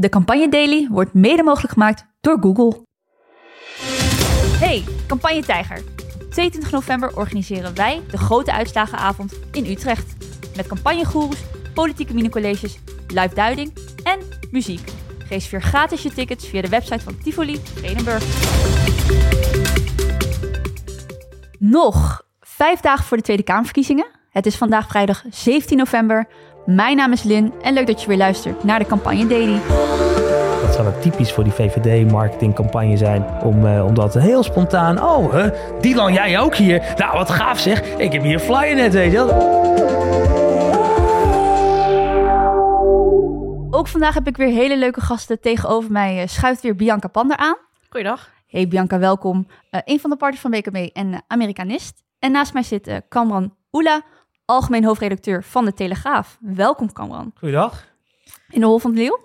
De Campagne Daily wordt mede mogelijk gemaakt door Google. Hey, Campagne Tijger. 22 november organiseren wij de grote uitslagenavond in Utrecht. Met campagnegoeroes, politieke minicolleges, live duiding en muziek. Reserveer gratis je tickets via de website van Tivoli Vredenburg. Nog vijf dagen voor de Tweede Kamerverkiezingen. Het is vandaag vrijdag 17 november. Mijn naam is Lin en leuk dat je weer luistert naar de Campagne Daily. Dat zou het typisch voor die VVD-marketingcampagne zijn. Om, eh, om dat heel spontaan. Oh, hè? Dylan, jij ook hier? Nou, wat gaaf zeg. Ik heb hier een flyer net, weet je wel. Ook vandaag heb ik weer hele leuke gasten. Tegenover mij eh, schuift weer Bianca Pander aan. Goeiedag. Hey Bianca, welkom. Eh, een van de partners van BKB en eh, Amerikanist. En naast mij zit eh, Kamran Oela, algemeen hoofdredacteur van De Telegraaf. Welkom Kamran. Goeiedag. In de Hol van de Leeuw.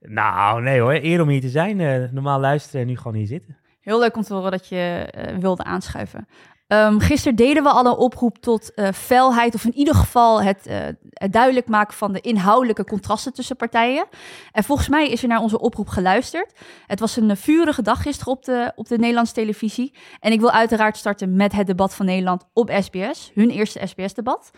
Nou, nee hoor. Eer om hier te zijn. Eh, normaal luisteren en nu gewoon hier zitten. Heel leuk om te horen dat je eh, wilde aanschuiven. Ehm, gisteren deden we al een oproep tot eh felheid, of in ieder geval het, eh, het duidelijk maken van de inhoudelijke contrasten tussen partijen. En volgens mij is er naar onze oproep geluisterd. Het was een eh, vurige dag gisteren op de, op de Nederlandse televisie. En ik wil uiteraard starten met het debat van Nederland op SBS, hun eerste SBS-debat.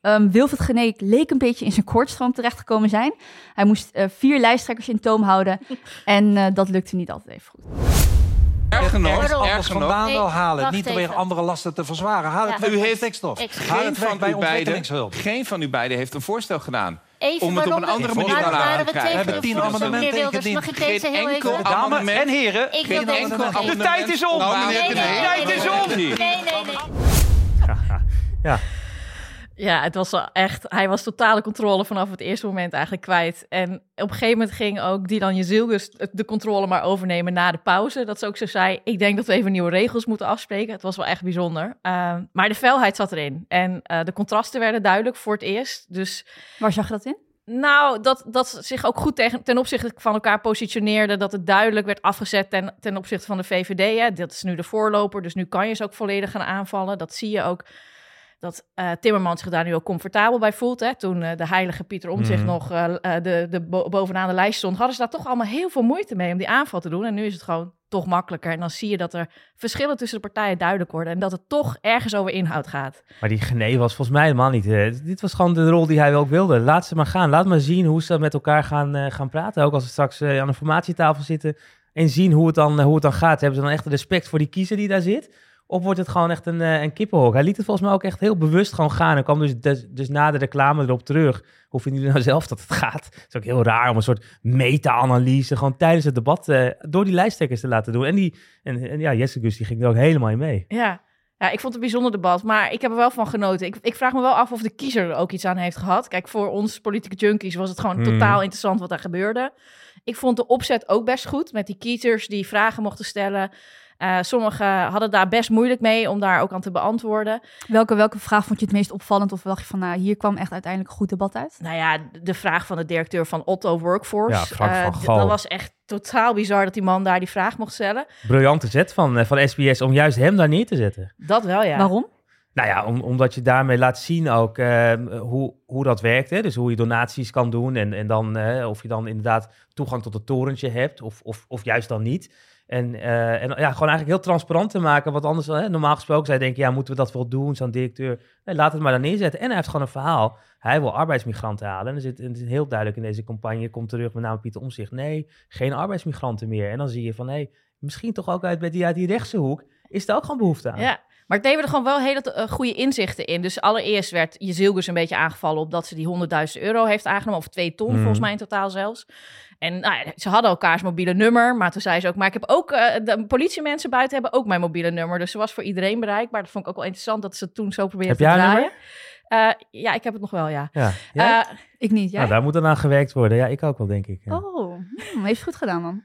Ehm Wilfried Geneek leek een beetje in zijn koortstroom terechtgekomen zijn. Hij moest vier lijsttrekkers in toom houden en dat lukte niet altijd even goed. Erg genoeg, erg genoeg. wel halen. Niet om weer andere lasten te verzwaren. Haal het U heeft- stikstof. Geen van, bij ontwikkelingshulp. geen van u beiden heeft een voorstel gedaan. Even Om het op een andere manier te we krijgen. We hebben de tien amendementen ingediend. Geen enkel amendement. en heren. Ik geen enkel amendement. De tijd is om. Nee, Tijd is om. Nee, nee, nee. Ja. Ja, het was wel echt. Hij was totale controle vanaf het eerste moment eigenlijk kwijt. En op een gegeven moment ging ook Dylan Jezilgus de controle maar overnemen na de pauze. Dat ze ook zo zei: Ik denk dat we even nieuwe regels moeten afspreken. Het was wel echt bijzonder. Ehm, maar de felheid zat erin. En eh, de contrasten werden duidelijk voor het eerst. Dus Waar zag je dat in? Nou, dat, dat zich ook goed tegen, ten opzichte van elkaar positioneerde. Dat het duidelijk werd afgezet ten, ten opzichte van de VVD. Hè. Dat is nu de voorloper, dus nu kan je ze ook volledig gaan aanvallen. Dat zie je ook. Dat eh, Timmermans zich daar nu ook comfortabel bij voelt. Hè. Toen eh, de heilige Pieter Omtzigt Mhm. nog eh, de, de bo- bovenaan de lijst stond... hadden ze daar toch allemaal heel veel moeite mee om die aanval te doen. En nu is het gewoon toch makkelijker. En dan zie je dat er verschillen tussen de partijen duidelijk worden... en dat het toch ergens over inhoud gaat. Maar die Gené was volgens mij helemaal niet. dit was gewoon de rol die hij ook wilde. Laat ze maar gaan. Laat maar zien hoe ze met elkaar gaan, gaan praten. Ook als ze straks aan een formatietafel zitten. En zien hoe het, dan, hoe het dan gaat. Hebben ze dan echt respect voor die kiezer die daar zit? Of wordt het gewoon echt een, eh, een kippenhok? Hij liet het volgens mij ook echt heel bewust gewoon gaan. En kwam dus, dus, dus na de reclame erop terug. Hoe vinden jullie nou zelf dat het gaat? Het is ook heel raar om een soort meta-analyse... gewoon tijdens het debat eh, door die lijsttrekkers te laten doen. En, die, en, en ja, Jesse Gus die ging er ook helemaal in mee. Ja. ja, ik vond het een bijzonder debat, maar ik heb er wel van genoten. Ik, ik vraag me wel af of de kiezer er ook iets aan heeft gehad. Kijk, voor ons politieke junkies was het gewoon Hmm. totaal interessant wat daar gebeurde. Ik vond de opzet ook best goed, met die kiezers die vragen mochten stellen. Eh, sommigen hadden daar best moeilijk mee om daar ook aan te beantwoorden. Welke, welke vraag vond je het meest opvallend? Of dacht je van, nou, hier kwam echt uiteindelijk een goed debat uit? Nou ja, de vraag van de directeur van Otto Workforce. Ja, Frank van eh, dat was echt totaal bizar dat die man daar die vraag mocht stellen. Briljante zet van, eh, van SBS om juist hem daar neer te zetten. Dat wel, ja. Waarom? Nou ja, om, omdat je daarmee laat zien ook eh, hoe, hoe dat werkt. Hè? Dus hoe je donaties kan doen en, en dan eh, of je dan inderdaad toegang tot het torentje hebt of, of, of juist dan niet. En, eh, en ja, gewoon eigenlijk heel transparant te maken. Want anders, hè, normaal gesproken, zij denken, ja, moeten we dat wel doen, zo'n directeur? Nee, laat het maar dan neerzetten. En hij heeft gewoon een verhaal. Hij wil arbeidsmigranten halen. En zit, het is heel duidelijk in deze campagne, komt terug met name Pieter Omzicht. Nee, geen arbeidsmigranten meer. En dan zie je van, hé, misschien toch ook uit, bij die, uit die rechtse hoek, is er ook gewoon behoefte aan. Ja, maar het leverde gewoon wel hele eh, goede inzichten in. Dus allereerst werd Jezilgus een beetje aangevallen op dat ze die 100.000 euro heeft aangenomen. Of twee ton, volgens mij in totaal zelfs. En nou, ja, ze hadden elkaars mobiele nummer. Maar toen zei ze ook, maar ik heb ook, eh, de politiemensen buiten hebben ook mijn mobiele nummer. Dus ze was voor iedereen bereikbaar. Dat vond ik ook wel interessant dat ze het toen zo probeerde Heb te jij haar draaien. Eh, ja, ik heb het nog wel, ja. Ja. Ik niet, jij? Nou, daar moet dan aan gewerkt worden. Ja, ik ook wel, denk ik. Ja. Oh, hmm, heeft goed gedaan dan.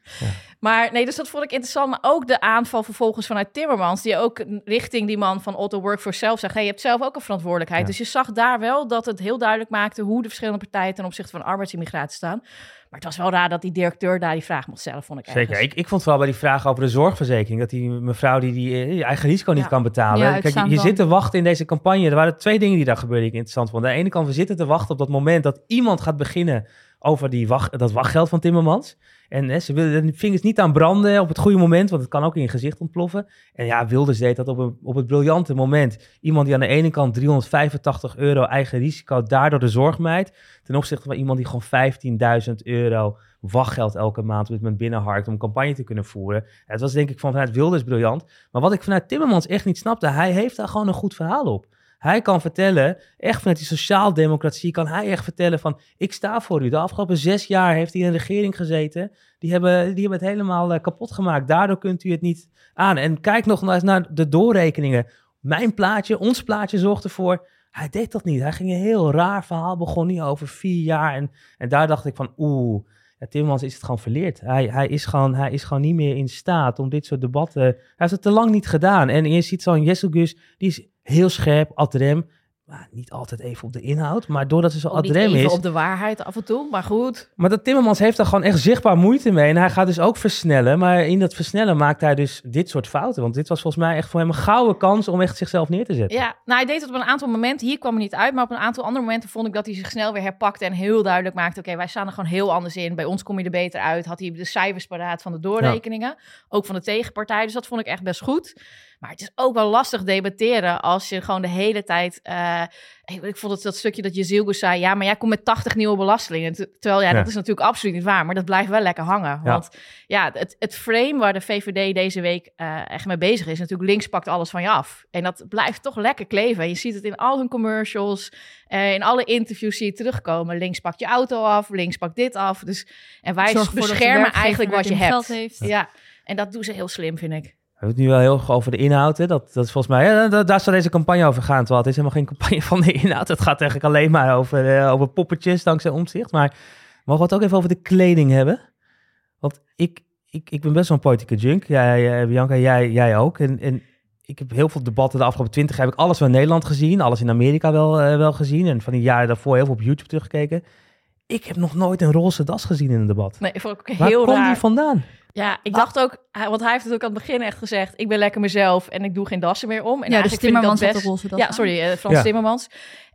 Maar nee, dus dat vond ik interessant. Maar ook de aanval vervolgens vanuit Timmermans, die ook richting die man van Otto Workforce zelf zegt: hey, je hebt zelf ook een verantwoordelijkheid. Ja. Dus je zag daar wel dat het heel duidelijk maakte hoe de verschillende partijen ten opzichte van arbeidsimmigratie staan. Maar het was wel raar dat die directeur daar die vraag mocht stellen, vond ik. Zeker. ergens. Ik, ik vond vooral bij die vraag over de zorgverzekering... dat die mevrouw die, die eh, eigen risico niet Ja. kan betalen. Ja, Kijk, je, je zit te wachten in deze campagne. Er waren twee dingen die daar gebeurden die ik interessant vond. Aan de ene kant, we zitten te wachten op dat moment... dat iemand gaat beginnen over die wacht, dat wachtgeld van Timmermans. En hè, ze willen de vingers niet aan branden op het goede moment, want het kan ook in je gezicht ontploffen. En ja, Wilders deed dat op, op het briljante moment. Iemand die aan de ene kant 385 euro eigen risico daardoor de zorg mijt, ten opzichte van iemand die gewoon 15.000 euro wachtgeld elke maand op dit moment binnenharkt om campagne te kunnen voeren. Het was denk ik vanuit Wilders briljant. Maar wat ik vanuit Timmermans echt niet snapte, hij heeft daar gewoon een goed verhaal op. Hij kan vertellen, echt vanuit die sociaaldemocratie, kan hij echt vertellen van, ik sta voor u. De afgelopen zes jaar heeft hij in de regering gezeten. Die hebben, die hebben het helemaal eh, kapot gemaakt. Daardoor kunt u het niet aan. En kijk nog eens naar de doorrekeningen. Mijn plaatje, ons plaatje zorgt ervoor. Hij deed dat niet. Hij ging een heel raar verhaal, begon niet over vier jaar. En, en daar dacht ik van, oeh, ja, Timmermans is het gewoon verleerd. Hij, hij, is gewoon, hij is gewoon niet meer in staat om dit soort debatten... Hij heeft het te lang niet gedaan. En je ziet zo'n Jesselgus, die is heel scherp, ad rem. Maar niet altijd even op de inhoud. Maar doordat ze zo ad rem is... op de waarheid af en toe, maar goed. Maar dat Timmermans heeft daar gewoon echt zichtbaar moeite mee. En hij gaat dus ook versnellen. Maar in dat versnellen maakt hij dus dit soort fouten. Want dit was volgens mij echt voor hem een gouden kans om echt zichzelf neer te zetten. Ja, nou, hij deed het op een aantal momenten. Hier kwam hij niet uit, maar op een aantal andere momenten vond ik dat hij zich snel weer herpakte en heel duidelijk maakte: oké, wij staan er gewoon heel anders in. Bij ons kom je er beter uit. Had hij de cijfers paraat van de doorrekeningen, ook van de tegenpartij. Dus dat vond ik echt best goed. Maar het is ook wel lastig debatteren als je gewoon de hele tijd. eh, ik, ik vond het dat stukje dat je Zielgus zei: ja, maar jij komt met 80 nieuwe belastingen. Ter- Terwijl ja, Ja. dat is natuurlijk absoluut niet waar, maar dat blijft wel lekker hangen. Ja. Want ja, het, het frame waar de VVD deze week eh, echt mee bezig is, natuurlijk links pakt alles van je af. En dat blijft toch lekker kleven. En je ziet het in al hun commercials, eh, in alle interviews zie je terugkomen. Links pakt je auto af, links pakt dit af. Dus, en wij beschermen eigenlijk wat je hebt. geld heeft. Ja, en dat doen ze heel slim, vind ik. We hebben het nu wel heel erg over de inhoud. Hè? Dat, dat is volgens mij, ja, da- daar zou deze campagne over gaan. Terwijl het is helemaal geen campagne van de inhoud. Het gaat eigenlijk alleen maar over, eh, over poppetjes dankzij omzicht. Maar mogen we het ook even over de kleding hebben? Want ik, ik, ik ben best wel een politieke junk. Jij, Bianca, jij, jij ook. En, en ik heb heel veel debatten de afgelopen twintig. Heb ik alles van Nederland gezien. Alles in Amerika wel, eh, wel gezien. En van die jaren daarvoor heel veel op YouTube teruggekeken. Ik heb nog nooit een roze das gezien in een debat. Nee, vond ik ook Waar heel komt raar. die vandaan? Ja, ik dacht ook, want hij heeft het ook aan het begin echt gezegd: ik ben lekker mezelf en ik doe geen dassen meer om. En Ja, dus Timmermans had best. de roze das Ja, sorry, Frans Ja. Timmermans.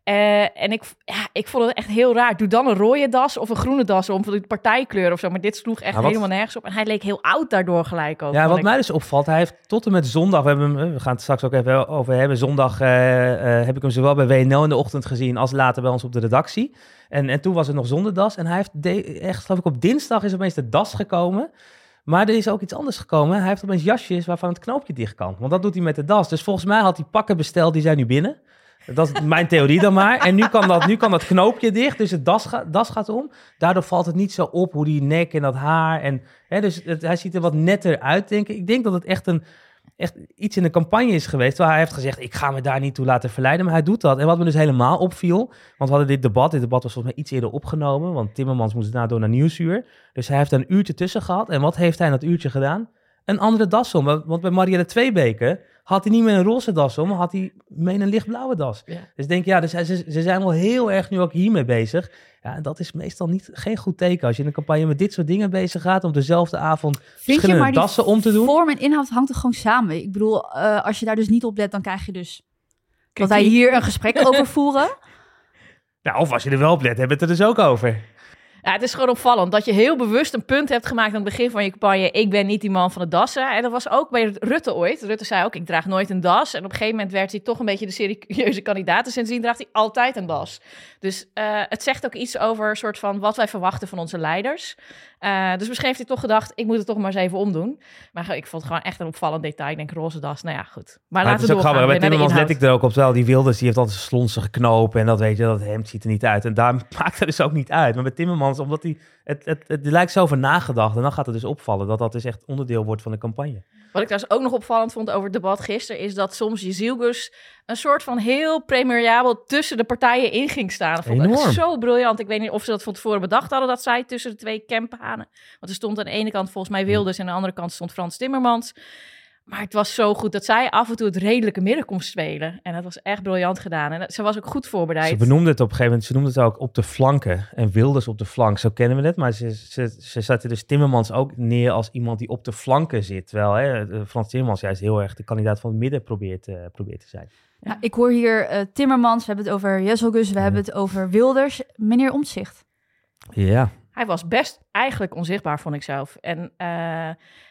Eh, en ik, ja, ik vond het echt heel raar. Doe dan een rode das of een groene das om, van de partijkleur of zo. Maar dit sloeg echt wat- helemaal nergens op. En hij leek heel oud daardoor gelijk ook. Ja, wat ik. mij dus opvalt, hij heeft tot en met zondag, we, hebben hem, eh, we gaan het straks ook even over hebben. Zondag eh, eh, heb ik hem zowel bij WNL in de ochtend gezien als later bij ons op de redactie. En, en toen was het nog zonder das. En hij heeft de- echt, geloof ik, op dinsdag is opeens de das gekomen. Maar er is ook iets anders gekomen. Hij heeft opeens jasjes waarvan het knoopje dicht kan. Want dat doet hij met de das. Dus volgens mij had hij pakken besteld, die zijn nu binnen. Dat is mijn theorie dan maar. En nu kan dat, nu kan dat knoopje dicht, dus het das, das gaat om. Daardoor valt het niet zo op hoe die nek en dat haar. En, hè, dus hij ziet er wat netter uit, denk ik. Ik denk dat het echt, een, echt iets in de campagne is geweest. Waar hij heeft gezegd, ik ga me daar niet toe laten verleiden. Maar hij doet dat. En wat me dus helemaal opviel, want we hadden dit debat. Dit debat was volgens mij iets eerder opgenomen. Want Timmermans moest daarna door naar Nieuwsuur. Dus hij heeft een uurtje tussen gehad. En wat heeft hij in dat uurtje gedaan? Een andere das om. Want bij Marielle Tweebeke had hij niet meer een roze das om, maar had hij mee een lichtblauwe das. Ja. Dus ik denk, ja, dus ze, ze zijn wel heel erg nu ook hiermee bezig. Ja, en dat is meestal niet, geen goed teken als je in een campagne met dit soort dingen bezig gaat om dezelfde avond Vind je verschillende die dassen om te doen. vorm en inhoud hangt er gewoon samen. Ik bedoel, eh, als je daar dus niet op let, dan krijg je dus... Dat wij hier een gesprek over voeren. Nou, of als je er wel op let, hebben we het er dus ook over. Ja, het is gewoon opvallend dat je heel bewust een punt hebt gemaakt aan het begin van je campagne. Ik ben niet die man van de dassen. En dat was ook bij Rutte ooit. Rutte zei ook, ik draag nooit een das. En op een gegeven moment werd hij toch een beetje de serieuze kandidaat. En sindsdien draagt hij altijd een das. Dus eh, het zegt ook iets over soort van wat wij verwachten van onze leiders. Eh, dus misschien heeft hij toch gedacht, ik moet het toch maar eens even omdoen. Maar ik vond het gewoon echt een opvallend detail. Ik denk, roze das, nou ja, goed. Maar, Maar laten we ook doorgaan. Bij Timmermans let ik er ook op. Terwijl die Wilders, die heeft altijd een slonsige knoop. En dat weet je, dat hemd ziet er niet uit. En daar maakt het dus ook niet uit. Maar bij Timmermans, omdat hij, het, het, het, lijkt zo over nagedacht. En dan gaat het dus opvallen dat dat dus echt onderdeel wordt van de campagne. Wat ik trouwens ook nog opvallend vond over het debat gisteren, is dat soms Jezielgus een soort van heel premierabel tussen de partijen in ging staan. Dat vond ik zo briljant. Ik weet niet of ze dat van tevoren bedacht hadden, dat zij tussen de twee campanen. Want er stond aan de ene kant volgens mij Wilders en aan de andere kant stond Frans Timmermans. Maar het was zo goed dat zij af en toe het redelijke midden kon spelen. En dat was echt briljant gedaan. En dat- ze was ook goed voorbereid. Ze benoemde het op een gegeven moment, ze noemde het ook op de flanken. En Wilders op de flank, zo kennen we het. Maar ze, ze, ze zetten dus Timmermans ook neer als iemand die op de flanken zit. Terwijl hè, Frans Timmermans juist heel erg de kandidaat van het midden probeert, eh, probeert te zijn. Ja, ik hoor hier eh, Timmermans, we hebben het over Jesselgus, we hebben het over Wilders. Meneer Omtzigt, Ja. Hij was best eigenlijk onzichtbaar, vond ik zelf. En eh,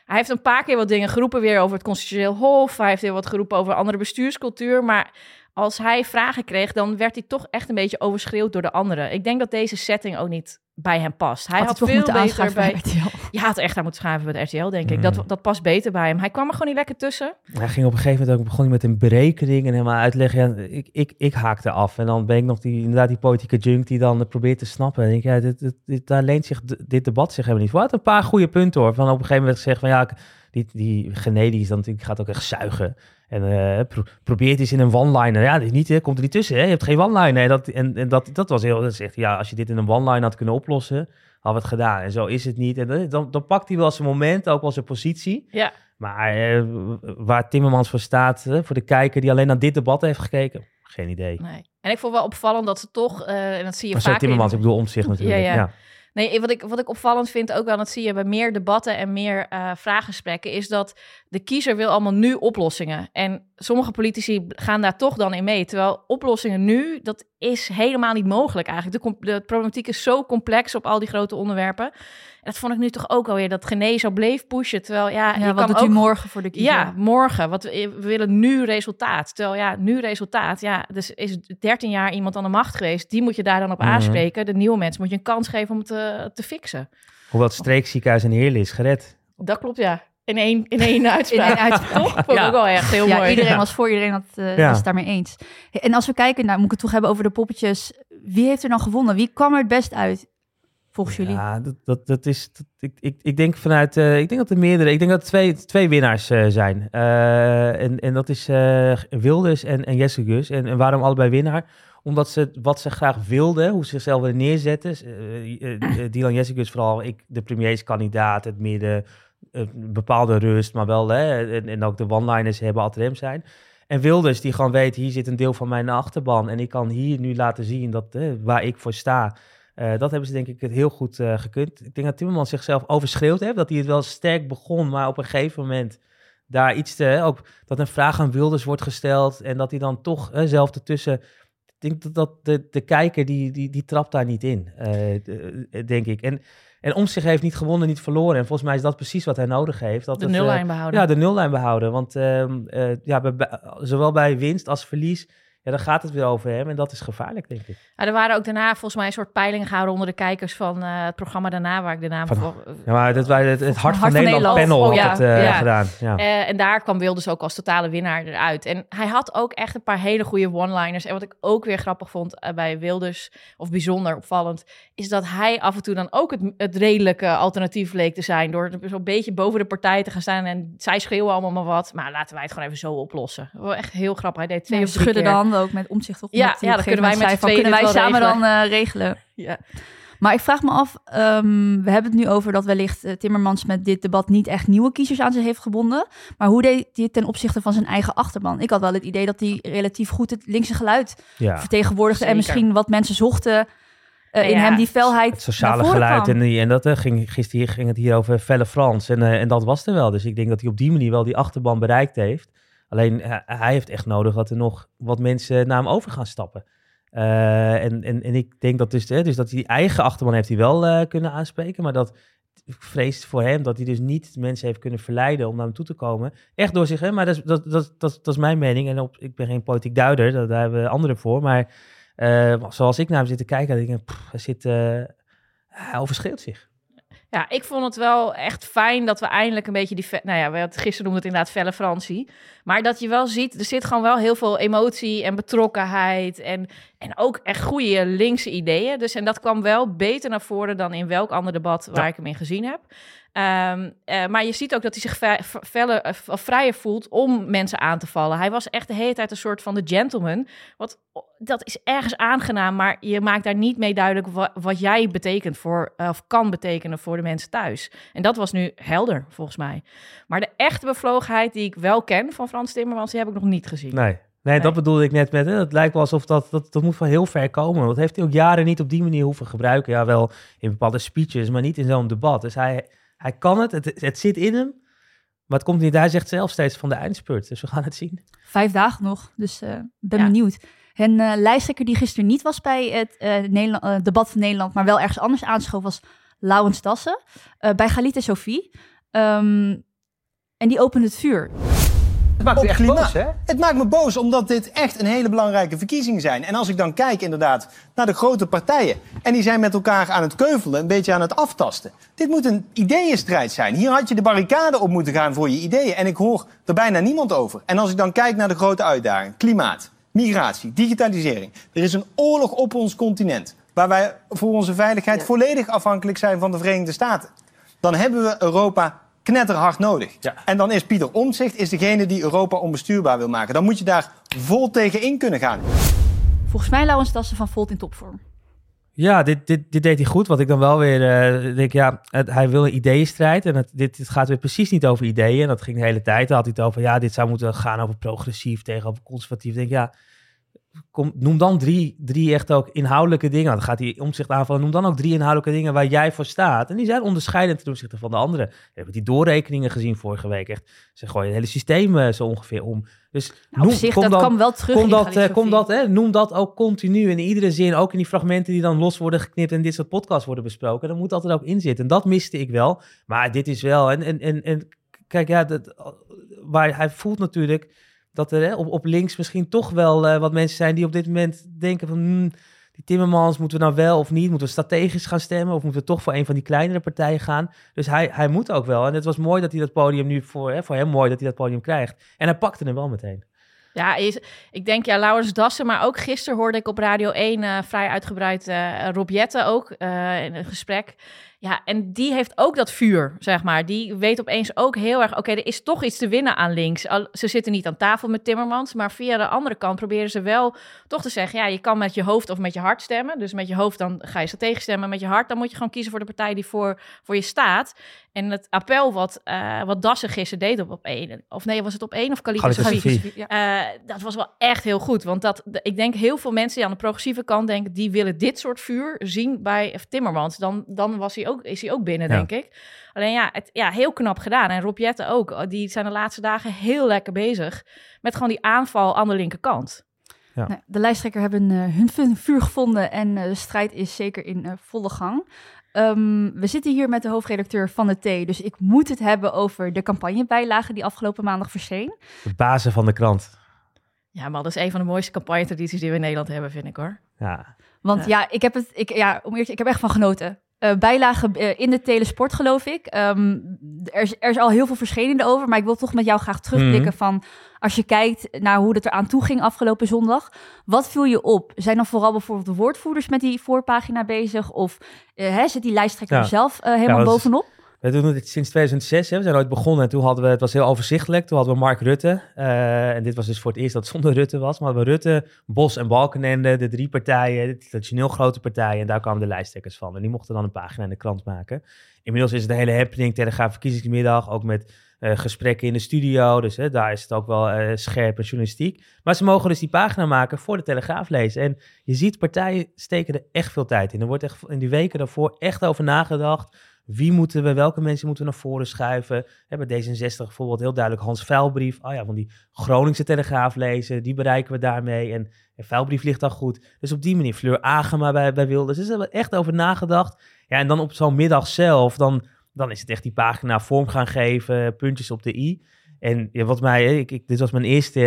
hij heeft een paar keer wat dingen geroepen weer over het constitutioneel hof. Hij heeft weer wat geroepen over andere bestuurscultuur. Maar als hij vragen kreeg, dan werd hij toch echt een beetje overschreeuwd door de anderen. Ik denk dat deze setting ook niet bij hem past. Hij had, veel moeten beter aanschuiven bij... RTL. Je had echt aan moeten schuiven bij de RTL, denk ik. Mm. Dat, dat past beter bij hem. Hij kwam er gewoon niet lekker tussen. Hij ging op een gegeven moment ook begon hij met een berekening en helemaal uitleggen. Ja, ik, ik, ik haakte af. En dan ben ik nog die, inderdaad die politieke junk die dan probeert te snappen. En ik, ja, dit, dit, dit- daar leent zich dit debat zich helemaal niet had een paar goede punten hoor. Van op een gegeven moment gezegd van ja, ik- die, die Gené die is dan natuurlijk gaat ook echt zuigen. En eh pro, probeert eens in een one-liner. Ja, niet, hè, komt er niet tussen. Hè? Je hebt geen one-liner. Dat, en en dat, dat was heel. Dat zegt ja, als je dit in een one-line had kunnen oplossen, hadden we het gedaan. En zo is het niet. En dan, dan, dan pakt hij wel zijn moment, ook wel zijn positie. Ja. Maar eh, waar Timmermans voor staat, eh, voor de kijker die alleen naar dit debat heeft gekeken, geen idee. Nee. En ik vond wel opvallend dat ze toch, eh, en dat zie je Maar vaak Timmermans, in... ik bedoel om zich natuurlijk. Ja, Ja, ja. Nee, wat ik, wat ik opvallend vind ook wel, dat zie je bij meer debatten en meer eh vraaggesprekken, is dat de kiezer wil allemaal nu oplossingen. En sommige politici gaan daar toch dan in mee. Terwijl oplossingen nu, dat is helemaal niet mogelijk eigenlijk. De, de problematiek is zo complex op al die grote onderwerpen. En dat vond ik nu toch ook alweer, dat Gené zo bleef pushen. Terwijl ja, Ja, je wat kan doet ook u morgen voor de kiezer? ja, morgen. Wat we, we willen nu resultaat. Terwijl ja, nu resultaat. Ja, dus is 13 jaar iemand aan de macht geweest. Die moet je daar dan op Mhm. aanspreken. De nieuwe mensen moet je een kans geven om het te, te fixen. Hoewel het streekziekenhuis in Heerlen is gered. Dat klopt, ja. In één, in één uitspraak. In één uitspraak. Toch? Vond Ja. ook wel echt heel ja, mooi. iedereen Ja. was voor, iedereen had, eh, Ja. was het daarmee eens. En als we kijken, nou moet ik het toch hebben over de poppetjes. Wie heeft er dan gewonnen? Wie kwam er het best uit, volgens jullie? Ja, dat, dat, dat is. dat- ik, ik, ik denk vanuit. eh, ik denk dat er meerdere. Ik denk dat er twee, twee winnaars eh, zijn. Eh, en, en dat is Wilders en, en Jesse Gus. En, en waarom allebei winnaar? Omdat ze wat ze graag wilden, hoe ze zichzelf willen neerzetten. Dylan Jesse Gus vooral. Ik, de premierskandidaat, het midden. eh, bepaalde rust, maar wel. Hè, en, en ook de one-liners hebben altijd hem zijn. En Wilders die gewoon weet, hier zit een deel van mijn achterban. En ik kan hier nu laten zien dat, eh, waar ik voor sta. Eh, dat hebben ze denk ik het heel goed eh, gekund. Ik denk dat Timmermans zichzelf overschreeuwd heeft. Dat hij het wel sterk begon, maar op een gegeven moment daar iets te... Ook dat een vraag aan Wilders wordt gesteld en dat hij dan toch eh, zelf ertussen... Ik denk dat, dat de, de kijker, die, die, die trapt daar niet in, eh, de- denk ik. En, en om zich heeft niet gewonnen, niet verloren. En volgens mij is dat precies wat hij nodig heeft. Dat De nullijn behouden. ja, de nullijn behouden. Want ehm, eh, ja, bij- bij- zowel bij winst als verlies, ja, dan gaat het weer over hem. En dat is gevaarlijk, denk ik. Ja, er waren ook daarna volgens mij een soort peilingen gehouden onder de kijkers van eh, het programma daarna, waar ik de naam Van- van... Ja, maar dat wij het, het Hart van, Nederland, Nederland. panel Oh, had het eh, ja. gedaan. Ja. Eh, en daar kwam Wilders ook als totale winnaar eruit. En hij had ook echt een paar hele goede one-liners. En wat ik ook weer grappig vond bij Wilders, of bijzonder opvallend, is dat hij af en toe dan ook het, het redelijke alternatief leek te zijn. Door zo'n beetje boven de partij te gaan staan. En zij schreeuwen allemaal maar wat. Maar laten wij het gewoon even zo oplossen. Echt heel grappig. Hij deed twee Ja, of drie schudden de ook met omzicht. Toch? Ja, ja, op dan kunnen wij met van, Kunnen wij samen wel dan eh, regelen? Ja. Maar ik vraag me af, ehm, we hebben het nu over dat wellicht eh, Timmermans met dit debat niet echt nieuwe kiezers aan zich heeft gebonden. Maar hoe deed hij het ten opzichte van zijn eigen achterban? Ik had wel het idee dat hij relatief goed het linkse geluid ja. vertegenwoordigde. En misschien wat mensen zochten eh, in Ja, hem, die felheid Het sociale geluid. kwam. En, die, en dat eh, ging, gisteren ging het hier over felle Frans. En, eh, en dat was er wel. Dus ik denk dat hij op die manier wel die achterban bereikt heeft. Alleen eh, hij heeft echt nodig dat er nog wat mensen naar hem over gaan stappen. Eh, en, en, en ik denk dat dus, hè, dus dat hij die eigen achterban heeft hij wel eh, kunnen aanspreken. Maar dat vrees voor hem dat hij dus niet mensen heeft kunnen verleiden om naar hem toe te komen. Echt door zich, hè, maar dat is, dat, dat, dat, dat is mijn mening. En op, ik ben geen politiek duider, daar, daar hebben anderen voor. Maar zoals ik naar hem zit te kijken, denk ik, hij, zit, zich. Ja, ik vond het wel echt fijn dat we eindelijk een beetje die... Nou ja, we hadden, gisteren noemde het inderdaad felle Fransie. Maar dat je wel ziet, er zit gewoon wel heel veel emotie en betrokkenheid. En, en ook echt goede linkse ideeën. Dus en dat kwam wel beter naar voren dan in welk ander debat waar Ja. ik hem in gezien heb. Ehm, eh, maar je ziet ook dat hij zich of vrijer voelt om mensen aan te vallen. Hij was echt de hele tijd een soort van de gentleman. Wat, dat is ergens aangenaam, maar je maakt daar niet mee duidelijk wa- wat, jij betekent voor, eh, of kan betekenen voor de mensen thuis. En dat was nu helder, volgens mij. Maar de echte bevlogenheid die ik wel ken van Frans Timmermans, die heb ik nog niet gezien. Nee. Nee, dat bedoelde ik net met. Hè, het lijkt wel alsof dat, dat, dat moet van heel ver komen. Dat heeft hij ook jaren niet op die manier hoeven gebruiken. Ja, wel in bepaalde speeches, maar niet in zo'n debat. Dus hij, hij kan het, het, het zit in hem. Maar het komt niet, hij zegt zelf steeds van de eindspurt. Dus we gaan het zien. Vijf dagen nog, dus eh ben Ja. benieuwd. Een uh, lijsttrekker die gisteren niet was bij het uh, Nederland, uh, debat van Nederland, maar wel ergens anders aanschoof, was Laurens Dassen bij Galit en Sophie. Um, en die opende het vuur. Het maakt me echt boos, hè? Het maakt me boos omdat dit echt een hele belangrijke verkiezingen zijn. En als ik dan kijk inderdaad naar de grote partijen... en die zijn met elkaar aan het keuvelen, een beetje aan het aftasten. Dit moet een ideeënstrijd zijn. Hier had je de barricade op moeten gaan voor je ideeën. En ik hoor er bijna niemand over. En als ik dan kijk naar de grote uitdagingen... klimaat, migratie, digitalisering. Er is een oorlog op ons continent... waar wij voor onze veiligheid volledig afhankelijk zijn van de Verenigde Staten. Dan hebben we Europa knetterhard nodig. Ja. En dan is Pieter Omtzigt is degene die Europa onbestuurbaar wil maken. Dan moet je daar vol tegen in kunnen gaan. Volgens mij Laurens Dassen van Volt in topvorm. Ja, dit, dit, dit deed hij goed. Wat ik dan wel weer uh, denk, ja, het, hij wil een ideeënstrijd. En het, dit, dit gaat weer precies niet over ideeën. En dat ging de hele tijd. Dan had hij het over, ja, dit zou moeten gaan over progressief tegenover conservatief. Ik denk, ja, Kom, noem dan drie, drie echt ook inhoudelijke dingen. Dan gaat hij omzicht aanvallen. Noem dan ook drie inhoudelijke dingen waar jij voor staat. En die zijn onderscheidend ten opzichte van de anderen. We hebben die doorrekeningen gezien vorige week. Echt, ze gooien het hele systeem uh, zo ongeveer om. Dus nou, noem, zich, dat dan, kwam wel terug kom dat, kom dat, hè, Noem dat ook continu in iedere zin. Ook in die fragmenten die dan los worden geknipt en dit soort podcasts worden besproken. Dan moet altijd ook in zitten. En dat miste ik wel. Maar dit is wel... En, en, en, en kijk, ja, dat, waar hij voelt natuurlijk dat er op, op links misschien toch wel uh, wat mensen zijn die op dit moment denken van... Hmm, die Timmermans, moeten we nou wel of niet? Moeten we strategisch gaan stemmen? Of moeten we toch voor een van die kleinere partijen gaan? Dus hij, hij moet ook wel. En het was mooi dat hij dat podium nu voor, hè, voor hem mooi dat hij dat podium krijgt. En hij pakte hem wel meteen. Ja, is, ik denk ja, Laurens Dassen, maar ook gisteren hoorde ik op Radio 1 uh, eh, vrij uitgebreid uh, Rob ook in een gesprek. Ja, en die heeft ook dat vuur, zeg maar. Die weet opeens ook heel erg, oké, er is toch iets te winnen aan links. Ze zitten niet aan tafel met Timmermans, maar via de andere kant proberen ze wel toch te zeggen, ja, je kan met je hoofd of met je hart stemmen. Dus met je hoofd dan ga je tegen stemmen, met je hart dan moet je gewoon kiezen voor de partij die voor, voor je staat. En het appel wat, uh, wat Dassen gisteren deed op, op één, of nee, was het op één of Kalita uh, Dat was wel echt heel goed, want dat, ik denk heel veel mensen die aan de progressieve kant denken, die willen dit soort vuur zien bij Timmermans. Dan, dan was hij ook is hij ook binnen, denk ik. Alleen ja, het, ja, heel knap gedaan. En Rob Jette ook. Oh, die zijn de laatste dagen heel lekker bezig met gewoon die aanval aan de linkerkant. Ja. Nou, de lijsttrekker hebben uh, hun vuur gevonden en uh, de strijd is zeker in uh, volle gang. Um, we zitten hier met de hoofdredacteur van de T, dus ik moet het hebben over de campagnebijlage die afgelopen maandag verscheen. De bazen van de krant. Ja, maar dat is een van de mooiste campagnetradities die we in Nederland hebben, vind ik hoor. Ja. Want ja, ik heb het, ik, ja, om eerlijk, ik heb echt van genoten uh, bijlagen uh, in de telesport, geloof ik. Um, er, is, er, is, al heel veel verschillende over, maar ik wil toch met jou graag terugblikken mm. van als je kijkt naar hoe het eraan toe ging afgelopen zondag. Wat viel je op? Zijn dan vooral bijvoorbeeld de woordvoerders met die voorpagina bezig? Of uh, hè, zit die lijsttrekker ja. zelf helemaal ja, bovenop? We doen het sinds 2006. Hè. We zijn ooit begonnen en toen hadden we, het was heel overzichtelijk. Toen hadden we Mark Rutte. Uh, en dit was dus voor het eerst dat het zonder Rutte was. Maar we Rutte, Bos en Balkenende, de drie partijen, de traditioneel grote partijen. En daar kwamen de lijsttrekkers van. En die mochten dan een pagina in de krant maken. Inmiddels is het een hele happening, Telegraaf verkiezingsmiddag. Ook met gesprekken in de studio. Dus daar is het ook wel uh, scherp journalistiek. Maar ze mogen dus die pagina maken voor de Telegraaf lezen. En je ziet, partijen steken er echt veel tijd in. Er wordt echt in die weken daarvoor echt over nagedacht wie moeten we, welke mensen moeten we naar voren schuiven? Hebben D66 bijvoorbeeld heel duidelijk Hans Vuilbrief. Oh ja, van die Groningse Telegraaf lezen. Die bereiken we daarmee. En, en Vuilbrief ligt dan goed. Dus op die manier Fleur Agema bij, bij Wilders. Dus er is echt over nagedacht. Ja, en dan op zo'n middag zelf, dan, dan is het echt die pagina vorm gaan geven. Puntjes op de i. En ja, wat mij, ik, ik, dit was mijn eerste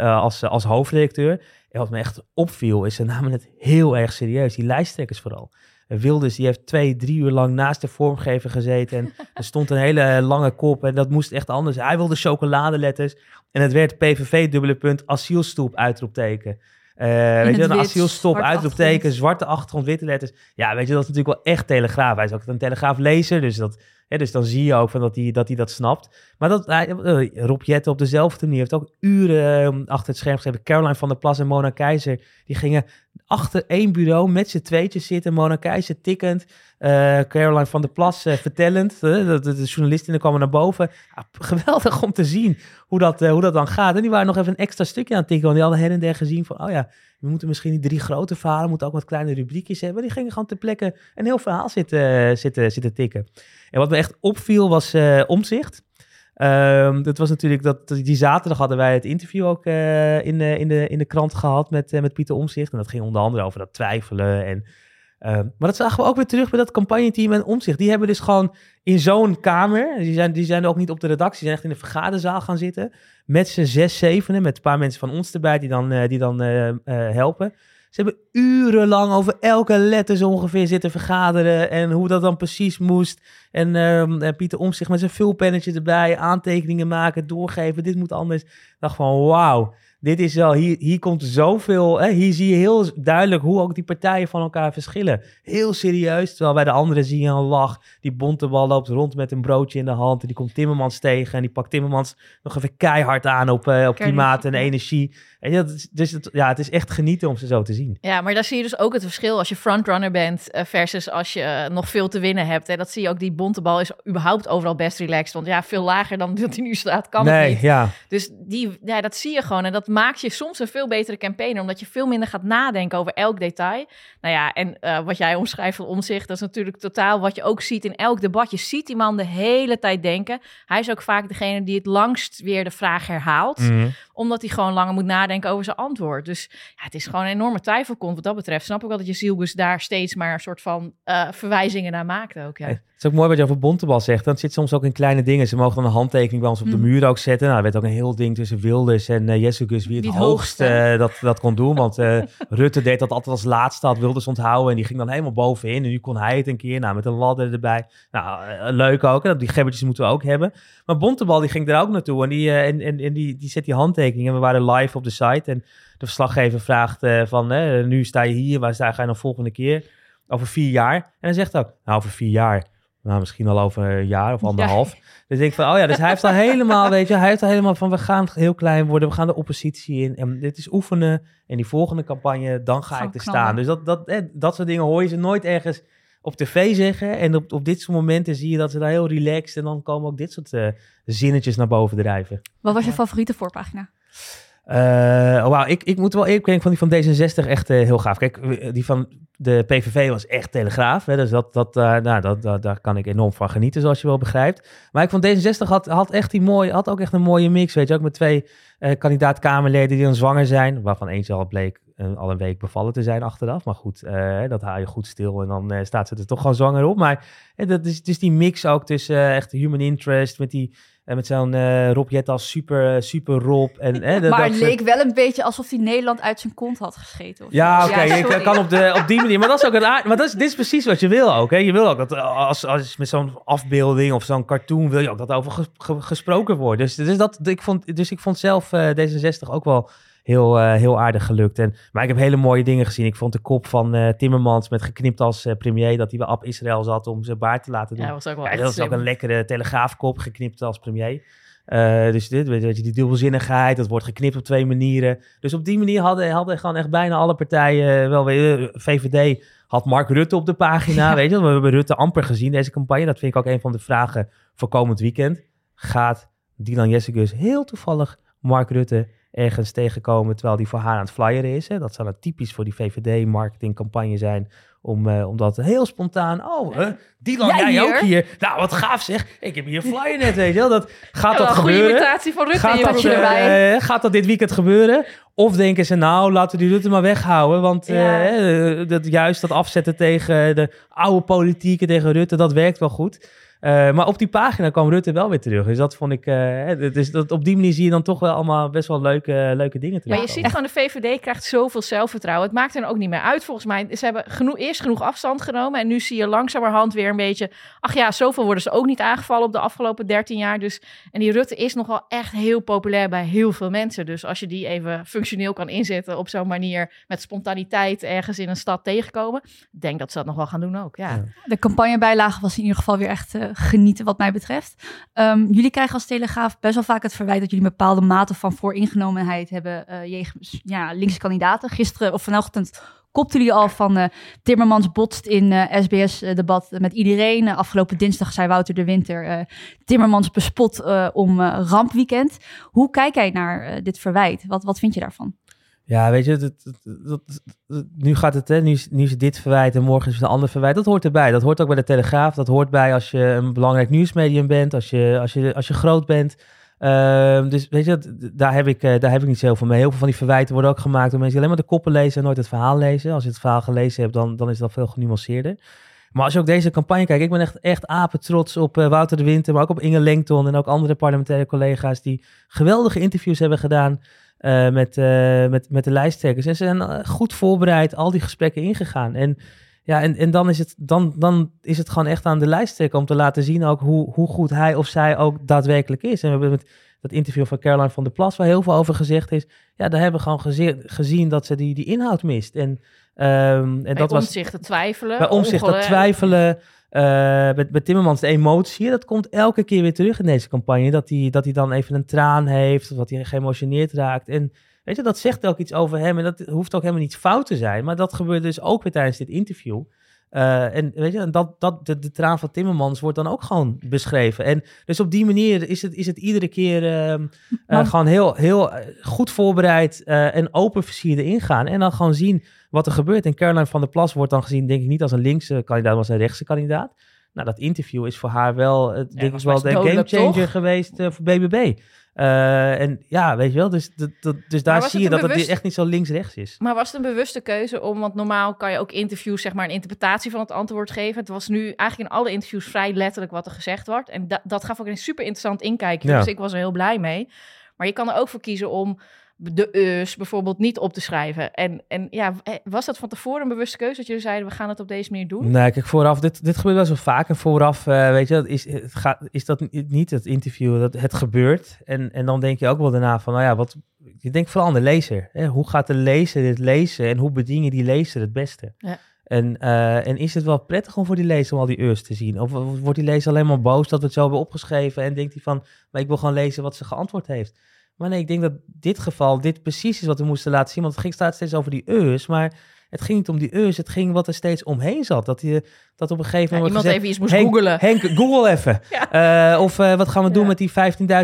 uh, als, als hoofdredacteur. En wat me echt opviel, is ze namen het heel erg serieus. Die lijsttrekkers vooral. Wilders die heeft twee, drie uur lang naast de vormgever gezeten. En er stond een hele lange kop en dat moest echt anders. Hij wilde chocoladeletters. En het werd PVV dubbele punt asielstoep uitroepteken. Uh, weet je, een asielstop, uitroepteken, zwarte achtergrond, witte letters. Ja, weet je, dat is natuurlijk wel echt telegraaf. Hij is ook een telegraaf lezer, dus dat dus dan zie je ook van dat hij dat, hij dat snapt. Maar dat, uh, Rob Jette op dezelfde manier heeft ook uren ehm, achter het scherm gezeten. Caroline van der Plas en Mona Keizer, die gingen achter één bureau met z'n tweetjes zitten. Mona Keizer tikkend, uh, Caroline van der Plas uh, vertellend. de, de, journalistinnen kwamen naar boven. Ja, geweldig om te zien hoe dat, hoe dat dan gaat. En die waren nog even een extra stukje aan het tikken. Want die hadden her en der gezien van, oh ja, we moeten misschien die drie grote verhalen, moeten ook wat kleine rubriekjes hebben. Die gingen gewoon ter plekke een heel verhaal zitten, zitten, zitten tikken. En wat me echt opviel was uh, omzicht. Ehm, dat was natuurlijk dat, die zaterdag hadden wij het interview ook uh, in, de, in, de, in de krant gehad met, uh, met Pieter Omzicht. En dat ging onder andere over dat twijfelen. En, uh, maar dat zagen we ook weer terug bij dat campagneteam en Omzicht. Die hebben dus gewoon in zo'n kamer, die zijn, die zijn ook niet op de redactie, die zijn echt in de vergaderzaal gaan zitten. Met z'n zes, zevenen, met een paar mensen van ons erbij die dan, die dan helpen. Ze hebben urenlang over elke letter zo ongeveer zitten vergaderen en hoe dat dan precies moest. En, uh, en Pieter Omtzigt met zijn vulpennetje erbij, aantekeningen maken, doorgeven, dit moet anders. Ik dacht van wauw, dit is wel, hier, hier komt zoveel, hè, hier zie je heel duidelijk hoe ook die partijen van elkaar verschillen. Heel serieus, terwijl bij de anderen zie je een lach. Die bontebal loopt rond met een broodje in de hand en die komt Timmermans tegen en die pakt Timmermans nog even keihard aan op, uh, op klimaat en energie. En ja, dus het, ja, het is echt genieten om ze zo te zien. Ja, maar daar zie je dus ook het verschil als je frontrunner bent uh, versus als je uh, nog veel te winnen hebt. Hè. Dat zie je ook, die bontebal is überhaupt overal best relaxed. Want ja, veel lager dan dat hij nu staat kan nee, het niet. Ja. Dus die, ja, dat zie je gewoon en dat maakt je soms een veel betere campaigner, omdat je veel minder gaat nadenken over elk detail. Nou ja, en uh, wat jij omschrijft van omzicht, dat is natuurlijk totaal wat je ook ziet in elk debat. Je ziet die man de hele tijd denken. Hij is ook vaak degene die het langst weer de vraag herhaalt, mm. Omdat hij gewoon langer moet nadenken over zijn antwoord. Dus ja, het is gewoon een enorme twijfelkont wat dat betreft. Snap ik wel dat je Zielbus daar steeds maar een soort van uh, verwijzingen naar maakt ook. Ja. Het is ook mooi wat je over Bontebal zegt. Dat zit soms ook in kleine dingen. Ze mogen dan een handtekening bij ons op de mm. muur ook zetten. Nou, er werd ook een heel ding tussen Wilders en uh, Jessicus wie het, het hoogst uh, dat, dat kon doen. Want uh, Rutte deed dat altijd als laatste, had Wilders onthouden. En die ging dan helemaal bovenin. En nu kon hij het een keer, nou, met een ladder erbij. Nou, leuk ook. Hè? Die gebbertjes moeten we ook hebben. Maar Bontebal, die ging er ook naartoe. En die, en, en, en die, die zet die handtekening. En we waren live op de site. En de verslaggever vraagt van, nu sta je hier, waar sta, ga je dan volgende keer? Over vier jaar. En hij zegt ook, nou, over vier jaar nou, misschien al over een jaar of anderhalf. Dus ik van, oh ja, dus hij heeft al helemaal, weet je, hij heeft al helemaal van, we gaan heel klein worden, we gaan de oppositie in. En dit is oefenen. En die volgende campagne, dan ga ik er staan. Dus dat, dat, eh, dat soort dingen hoor je ze nooit ergens op tv zeggen. En op, op dit soort momenten zie je dat ze daar heel relaxed en dan komen ook dit soort uh, zinnetjes naar boven drijven. Wat was je favoriete voorpagina? Uh, wow, ik, ik moet wel ik denk van die van D66 echt uh, heel gaaf. Kijk, die van de PVV was echt telegraaf. Hè, dus dat, dat, nou, dat, daar kan ik enorm van genieten, zoals je wel begrijpt. Maar ik vond D66 had, had, echt die mooi, had ook echt een mooie mix. Weet je, ook met twee kandidaat-Kamerleden die dan zwanger zijn. Waarvan eentje al bleek al een week bevallen te zijn achteraf. Maar goed, dat haal je goed stil en dan staat ze er toch gewoon zwanger op. Maar dat is, dus die mix ook tussen echt human interest met die en met zo'n uh, Rob als super, super Rob. En, hè, maar het leek wel een beetje alsof hij Nederland uit zijn kont had gescheten. Of ja, oké. Okay, je kan op, de, op die manier. Maar dat is ook een aard, Maar dat is, dit is precies wat je wil ook. Hè. Je wil ook dat als, als met zo'n afbeelding of zo'n cartoon... wil je ook dat over gesproken wordt. Dus, dus, dat, ik vond, dus ik vond zelf uh, D66 ook wel heel, uh, heel aardig gelukt. En, maar ik heb hele mooie dingen gezien. Ik vond de kop van uh, Timmermans met geknipt als uh, premier... dat hij bij Ab Israël zat om zijn baard te laten doen. Ja, was ook wel ja, dat is ook een lekkere telegraafkop, geknipt als premier. dus dit, weet je, die dubbelzinnigheid, dat wordt geknipt op twee manieren. Dus op die manier hadden, hadden gewoon echt bijna alle partijen wel weer... VVD had Mark Rutte op de pagina, weet je. We hebben Rutte amper gezien, deze campagne. Dat vind ik ook een van de vragen voor komend weekend. Gaat Dylan Jessicus heel toevallig Mark Rutte ergens tegenkomen terwijl die voor haar aan het flyeren is. Hè. Dat zou het typisch voor die VVD-marketingcampagne zijn. Om, uh, om dat heel spontaan. Oh, uh, Dylan, jij, jij ook hier. Nou, wat gaaf zeg. Ik heb hier een flyer net, weet je wel. Dat, gaat ja, dat gebeuren? Goede imitatie van Rutte. Gaat dat, uh, gaat dat dit weekend gebeuren? Of denken ze, nou, laten we die Rutte maar weghouden. Want ja. dat, juist dat afzetten tegen de oude politieken, tegen Rutte, dat werkt wel goed. Uh, maar op die pagina kwam Rutte wel weer terug. Dus dat vond ik. Uh, dus dat, op die manier zie je dan toch wel allemaal best wel leuke, leuke dingen terug. Maar je ziet gewoon, de VVD krijgt zoveel zelfvertrouwen. Het maakt er ook niet meer uit volgens mij. Ze hebben genoeg, eerst genoeg afstand genomen. En nu zie je langzamerhand weer een beetje. Ach ja, zoveel worden ze ook niet aangevallen op de afgelopen 13 jaar. Dus, en die Rutte is nog wel echt heel populair bij heel veel mensen. Dus als je die even functioneel kan inzetten op zo'n manier. Met spontaniteit ergens in een stad tegenkomen. denk dat ze dat nog wel gaan doen ook. Ja. De campagnebijlage was in ieder geval weer echt. Uh, genieten wat mij betreft. Um, jullie krijgen als Telegraaf best wel vaak het verwijt dat jullie bepaalde mate van vooringenomenheid hebben uh, jegens ja, linkse kandidaten. Gisteren of vanochtend kopten jullie al van uh, Timmermans botst in uh, SBS-debat met iedereen. afgelopen dinsdag zei Wouter de Winter Timmermans bespot om rampweekend. Hoe kijk jij naar dit verwijt? Wat, wat vind je daarvan? Ja, weet je, dat, dat- nu gaat het, hè, nu, nu is dit verwijt en morgen is het een ander verwijt. Dat hoort erbij. Dat hoort ook bij de Telegraaf. Dat hoort bij als je een belangrijk nieuwsmedium bent, als je, als je, als je groot bent. Ehm, dus weet je, daar heb, ik, eh, daar heb ik niet zo heel veel mee. Heel veel van die verwijten worden ook gemaakt door mensen die alleen maar de koppen lezen en nooit het verhaal lezen. Als je het verhaal gelezen hebt, dan, dan is dat veel genuanceerder. Maar als je ook deze campagne kijkt, ik ben echt, echt apen trots op eh, Wouter de Winter, maar ook op Inge Lengton en ook andere parlementaire collega's die geweldige interviews hebben gedaan eh, met, eh, met, met de lijsttrekkers. En ze zijn eh, goed voorbereid al die gesprekken ingegaan. En, ja, en, en dan, is het, dan, dan is het gewoon echt aan de lijsttrekker om te laten zien ook hoe, hoe goed hij of zij ook daadwerkelijk is. En we hebben met dat interview van Caroline van der Plas, waar heel veel over gezegd is. Ja, daar hebben we gewoon gezien dat ze die, die inhoud mist. En, ehm, en Bij dat was omzicht te twijfelen. bij omzicht dat twijfelen. eh met, met Timmermans de emotie, dat komt elke keer weer terug in deze campagne. Dat hij, dat hij dan even een traan heeft, of dat hij geëmotioneerd raakt. En weet je, dat zegt ook iets over hem. En dat hoeft ook helemaal niet fout te zijn. Maar dat gebeurt dus ook weer tijdens dit interview. Eh, en weet je, en dat, dat, de, de traan van Timmermans wordt dan ook gewoon beschreven. En dus op die manier is het, is het iedere keer ehm, eh, gewoon heel, heel goed voorbereid en open versierde ingaan. En dan gewoon zien wat er gebeurt. En Caroline van der Plas wordt dan gezien, denk ik, niet als een linkse kandidaat, maar als een rechtse kandidaat. Nou, dat interview is voor haar wel, eh, denk ik wel de gamechanger geweest eh, voor BBB. Eh, en ja, weet je wel, dus, dat, dat, dus daar zie je dat het echt niet zo links-rechts is. Maar was het een bewuste keuze om, want normaal kan je ook interviews, zeg maar, een interpretatie van het antwoord geven. Het was nu eigenlijk in alle interviews vrij letterlijk wat er gezegd wordt. En da- dat gaf ook een super interessant inkijkje. Ja. Dus ik was er heel blij mee. Maar je kan er ook voor kiezen om de eus bijvoorbeeld niet op te schrijven. En, en ja, eh, was dat van tevoren een bewuste keuze dat jullie zeiden, we gaan het op deze manier doen? Nee, kijk, vooraf, dit, dit gebeurt wel zo vaak. En vooraf, eh, weet je, dat is, het gaat, is dat ni- niet het interview, dat het gebeurt. En, en dan denk je ook wel daarna van, nou ja, wat, je denkt vooral aan de lezer. Hè? Hoe gaat de lezer dit lezen en hoe bedien je die lezer het beste? Ja. En, eh, en is het wel prettig om voor die lezer om al die eurs te zien? Of wordt die lezer alleen maar boos dat we het zo hebben opgeschreven en denkt hij van, maar ik wil gewoon lezen wat ze geantwoord heeft? Maar nee, ik denk dat dit geval, dit precies is wat we moesten laten zien. Want het ging staat steeds over die eus, maar het ging niet om die eus, het ging wat er steeds omheen zat. Dat, je, dat op een gegeven Ja, moment iemand gezegd, even iets moest Henk, googelen. Henk, google even. Eh, of eh, wat gaan we doen Ja. met die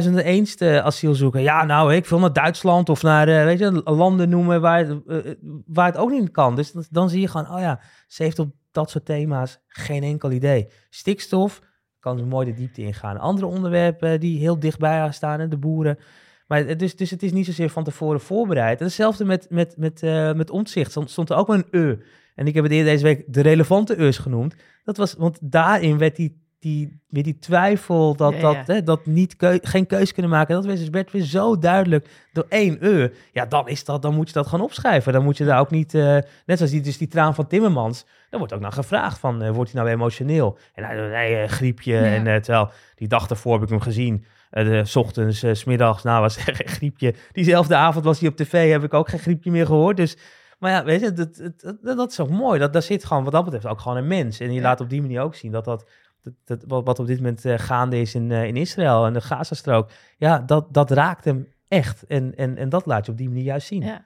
15.000 eenste asielzoeker? Ja, nou, ik wil naar Duitsland of naar, eh, weet je, landen noemen waar, het, waar het ook niet kan. Dus dan, dan zie je gewoon, oh ja, ze heeft op dat soort thema's geen enkel idee. Stikstof, kan ze mooi de diepte ingaan. Andere onderwerpen die heel dichtbij haar staan, de boeren. Maar dus, dus het is niet zozeer van tevoren voorbereid. En hetzelfde met, met, met, eh, met omzicht. Stond, stond er ook een e. En ik heb het eerder deze week de relevante e's genoemd. Dat was, want daarin werd die, die, weer die twijfel dat, Ja, dat, ja. Hè, dat niet keu- geen keus kunnen maken. Dat werd, dus werd weer zo duidelijk door één e. Ja, dan, is dat, dan moet je dat gewoon opschrijven. Dan moet je daar ook niet, eh, net zoals die, dus die traan van Timmermans. Dan wordt ook naar gevraagd van, eh, wordt hij nou emotioneel? En hij nee, griepje. Ja. En terwijl, die dag daarvoor heb ik hem gezien. Eh, de, s ochtends, eh, s middags, nou was er geen griepje. Diezelfde avond was hij op tv, heb ik ook geen griepje meer gehoord. Dus, maar ja, weet je, dat, dat, dat, dat is ook mooi. Dat, daar zit gewoon, wat dat betreft, ook gewoon een mens. En je Ja. laat op die manier ook zien dat dat, dat, dat wat, wat op dit moment eh, gaande is in, eh, in Israël en de Gazastrook. Ja, dat, dat raakt hem echt. En, en, en dat laat je op die manier juist zien. Ja.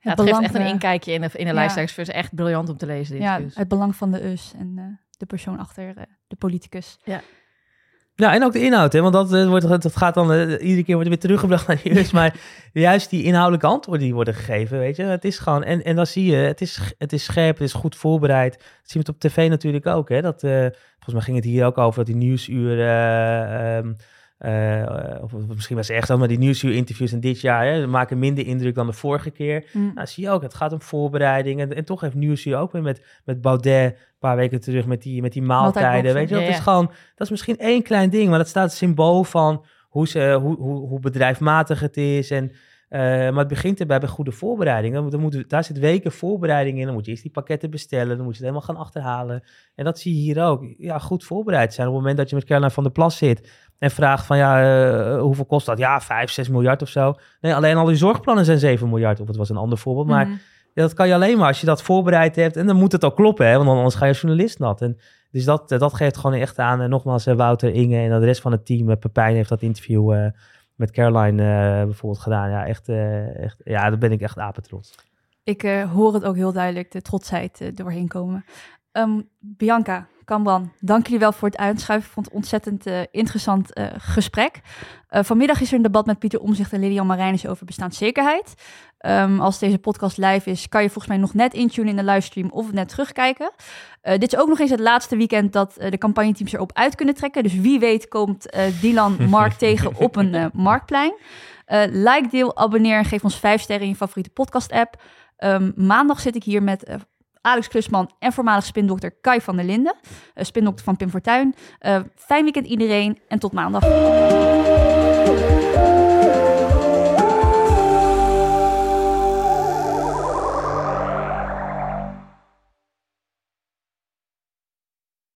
Het Ja, het geeft belang, echt een eh, inkijkje in de, in de ja. Echt briljant om te lezen, dit Ja, het belang van de us en eh, de persoon achter eh, de politicus. Ja, en ook de inhoud, hè? want dat, eh, wordt, dat gaat dan, eh, iedere keer wordt er weer teruggebracht naar eerst, maar juist die inhoudelijke antwoorden die worden gegeven, weet je, het is gewoon, en, en dan zie je, het is, het is scherp, het is goed voorbereid, dat zien we het op tv natuurlijk ook, hè, dat, eh, volgens mij ging het hier ook over, dat die nieuwsuur, eh, ehm, eh, of, of misschien was het echt zo, maar die nieuwsuur interviews in dit jaar, hè, maken minder indruk dan de vorige keer. Mm. Nou, zie je ook, het gaat om voorbereiding. En, en toch heeft Nieuwsuur ook weer met, met Baudet een paar weken terug met die, met die maaltijden. Weet je, dat Ja, is gewoon, dat is misschien één klein ding, maar dat staat symbool van hoe, ze, hoe, hoe, hoe bedrijfmatig het is. En, eh, maar het begint erbij bij goede voorbereiding. Dan, dan moet, daar zit weken voorbereiding in. Dan moet je eerst die pakketten bestellen. Dan moet je het helemaal gaan achterhalen. En dat zie je hier ook. Ja, goed voorbereid zijn. Op het moment dat je met Caroline van der Plas zit en vraagt van ja, eh, hoeveel kost dat? Ja, 5, 6 miljard of zo. Nee, alleen al die zorgplannen zijn 7 miljard. Of het was een ander voorbeeld. Maar Mhm. ja, dat kan je alleen maar als je dat voorbereid hebt. En dan moet het ook kloppen, hè? want anders ga je als journalist nat. En dus dat, eh, dat geeft gewoon echt aan. En nogmaals, eh, Wouter, Inge en de rest van het team. Pepijn heeft dat interview met Caroline bijvoorbeeld gedaan. Ja, echt, echt, ja, daar ben ik echt apetrots. Ik hoor het ook heel duidelijk, de trotsheid doorheen komen. Ehm, Bianca, Kamran, dank jullie wel voor het uitschuiven. Ik vond het ontzettend uh, interessant uh, gesprek. Uh, vanmiddag is er een debat met Pieter Omzicht en Lilian Marijnis over bestaanszekerheid. Um, als deze podcast live is, kan je volgens mij nog net intunen in de livestream of net terugkijken. dit is ook nog eens het laatste weekend dat de campagneteams erop uit kunnen trekken. Dus wie weet komt Dylan Mark tegen op een marktplein. like, deel, abonneer en geef ons vijf sterren in je favoriete podcast app. Um, maandag zit ik hier met Alex Klusman en voormalig spindokter Kai van der Linden. Uh, spindokter van Pim Fortuyn. Uh, fijn weekend iedereen en tot maandag.